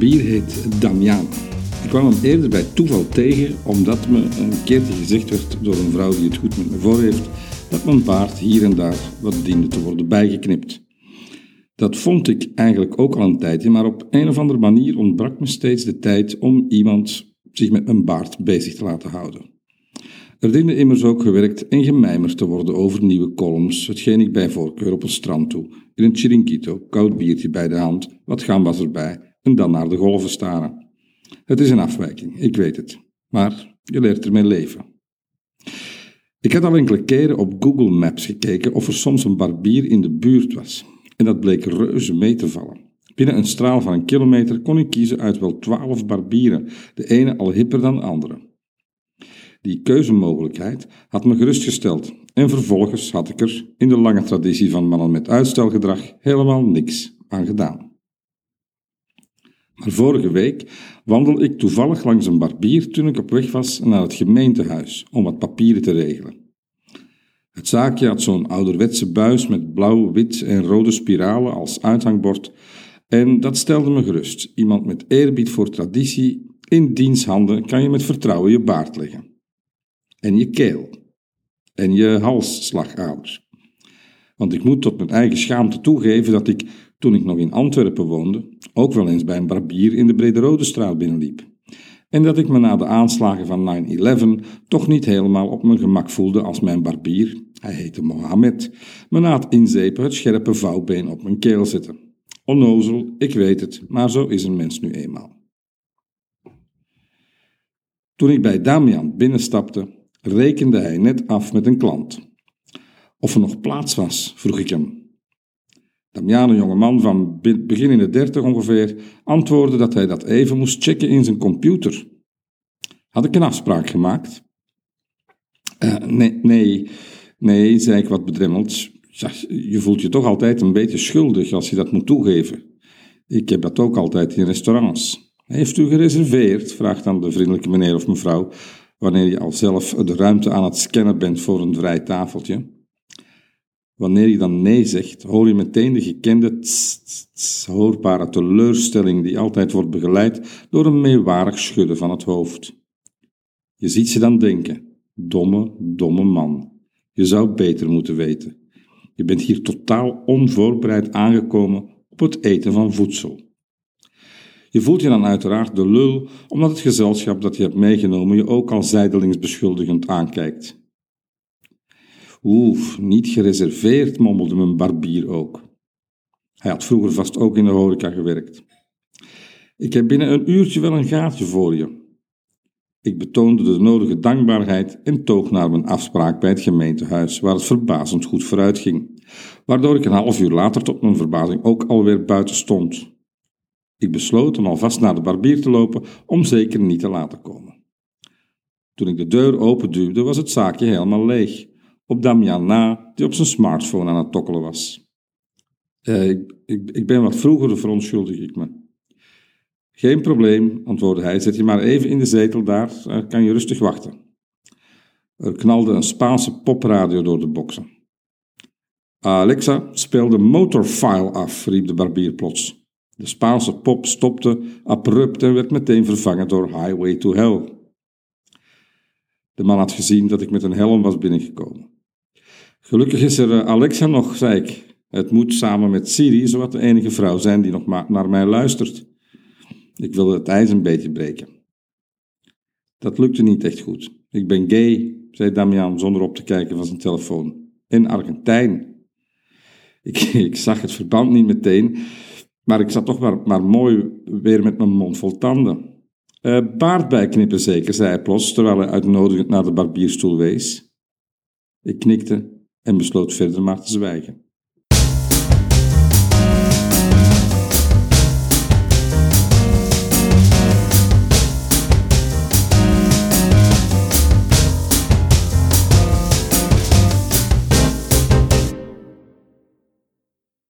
barbier heet Damian. Ik kwam hem eerder bij toeval tegen, omdat me een keertje gezegd werd door een vrouw die het goed met me voor heeft, dat mijn baard hier en daar wat diende te worden bijgeknipt. Dat vond ik eigenlijk ook al een tijdje, maar op een of andere manier ontbrak me steeds de tijd om iemand zich met mijn baard bezig te laten houden. Er diende immers ook gewerkt en gemijmerd te worden over nieuwe columns, hetgeen ik bij voorkeur op een strand toe, in een chiringuito, koud biertje bij de hand, wat was erbij en dan naar de golven staren. Het is een afwijking, ik weet het, maar je leert ermee leven. Ik had al enkele keren op Google Maps gekeken of er soms een barbier in de buurt was, en dat bleek reuze mee te vallen. Binnen een straal van een kilometer kon ik kiezen uit wel twaalf barbieren, de ene al hipper dan de andere. Die keuzemogelijkheid had me gerustgesteld en vervolgens had ik er, in de lange traditie van mannen met uitstelgedrag, helemaal niks aan gedaan. Maar vorige week wandelde ik toevallig langs een barbier toen ik op weg was naar het gemeentehuis om wat papieren te regelen. Het zaakje had zo'n ouderwetse buis met blauw, wit en rode spiralen als uithangbord en dat stelde me gerust. Iemand met eerbied voor traditie, in diens handen kan je met vertrouwen je baard leggen en je keel en je halsslagaders. Want ik moet tot mijn eigen schaamte toegeven dat ik, toen ik nog in Antwerpen woonde, ook wel eens bij een barbier in de Brederode straat binnenliep. En dat ik me na de aanslagen van 9-11 toch niet helemaal op mijn gemak voelde als mijn barbier, hij heette Mohammed, me na het inzepen het scherpe vouwbeen op mijn keel zette. Onnozel, ik weet het, maar zo is een mens nu eenmaal. Toen ik bij Damian binnenstapte, rekende hij net af met een klant. Of er nog plaats was, vroeg ik hem. Damian, een jonge man van begin in de dertig ongeveer, antwoordde dat hij dat even moest checken in zijn computer. Had ik een afspraak gemaakt? Uh, nee, nee, nee, zei ik wat bedremmeld. Je voelt je toch altijd een beetje schuldig als je dat moet toegeven. Ik heb dat ook altijd in restaurants. Heeft u gereserveerd? vraagt dan de vriendelijke meneer of mevrouw, wanneer je al zelf de ruimte aan het scannen bent voor een vrij tafeltje. Wanneer je dan nee zegt, hoor je meteen de gekende hoorbare teleurstelling die altijd wordt begeleid door een meewarig schudden van het hoofd. Je ziet ze dan denken, domme, domme man. Je zou beter moeten weten. Je bent hier totaal onvoorbereid aangekomen op het eten van voedsel. Je voelt je dan uiteraard de lul, omdat het gezelschap dat je hebt meegenomen je ook al zijdelings beschuldigend aankijkt. Oef, niet gereserveerd, mommelde mijn barbier ook. Hij had vroeger vast ook in de horeca gewerkt. Ik heb binnen een uurtje wel een gaatje voor je. Ik betoonde de nodige dankbaarheid en toog naar mijn afspraak bij het gemeentehuis, waar het verbazend goed vooruit ging, waardoor ik een half uur later tot mijn verbazing ook alweer buiten stond. Ik besloot om alvast naar de barbier te lopen om zeker niet te laten komen. Toen ik de deur openduwde, was het zaakje helemaal leeg. Op Damian na, die op zijn smartphone aan het tokkelen was. Eh, ik, ik, ben wat vroeger, verontschuldig ik me. Geen probleem, antwoordde hij. Zet je maar even in de zetel daar, uh, kan je rustig wachten. Er knalde een Spaanse popradio door de boksen. Alexa, speel de motorfile af, riep de barbier plots. De Spaanse pop stopte abrupt en werd meteen vervangen door Highway to Hell. De man had gezien dat ik met een helm was binnengekomen. Gelukkig is er eh, Alexa nog, zei ik. Het moet samen met Siri zowat de enige vrouw zijn die nog naar mij luistert. Ik wilde het ijs een beetje breken. Dat lukte niet echt goed. Ik ben gay, zei Damian zonder op te kijken van zijn telefoon. En Argentijn. Ik, ik zag het verband niet meteen, maar ik zat toch maar, maar mooi weer met mijn mond vol tanden. Uh, baard bijknippen zeker, zei hij plots, terwijl hij uitnodigend naar de barbierstoel wees. Ik knikte en besloot verder maar te zwijgen.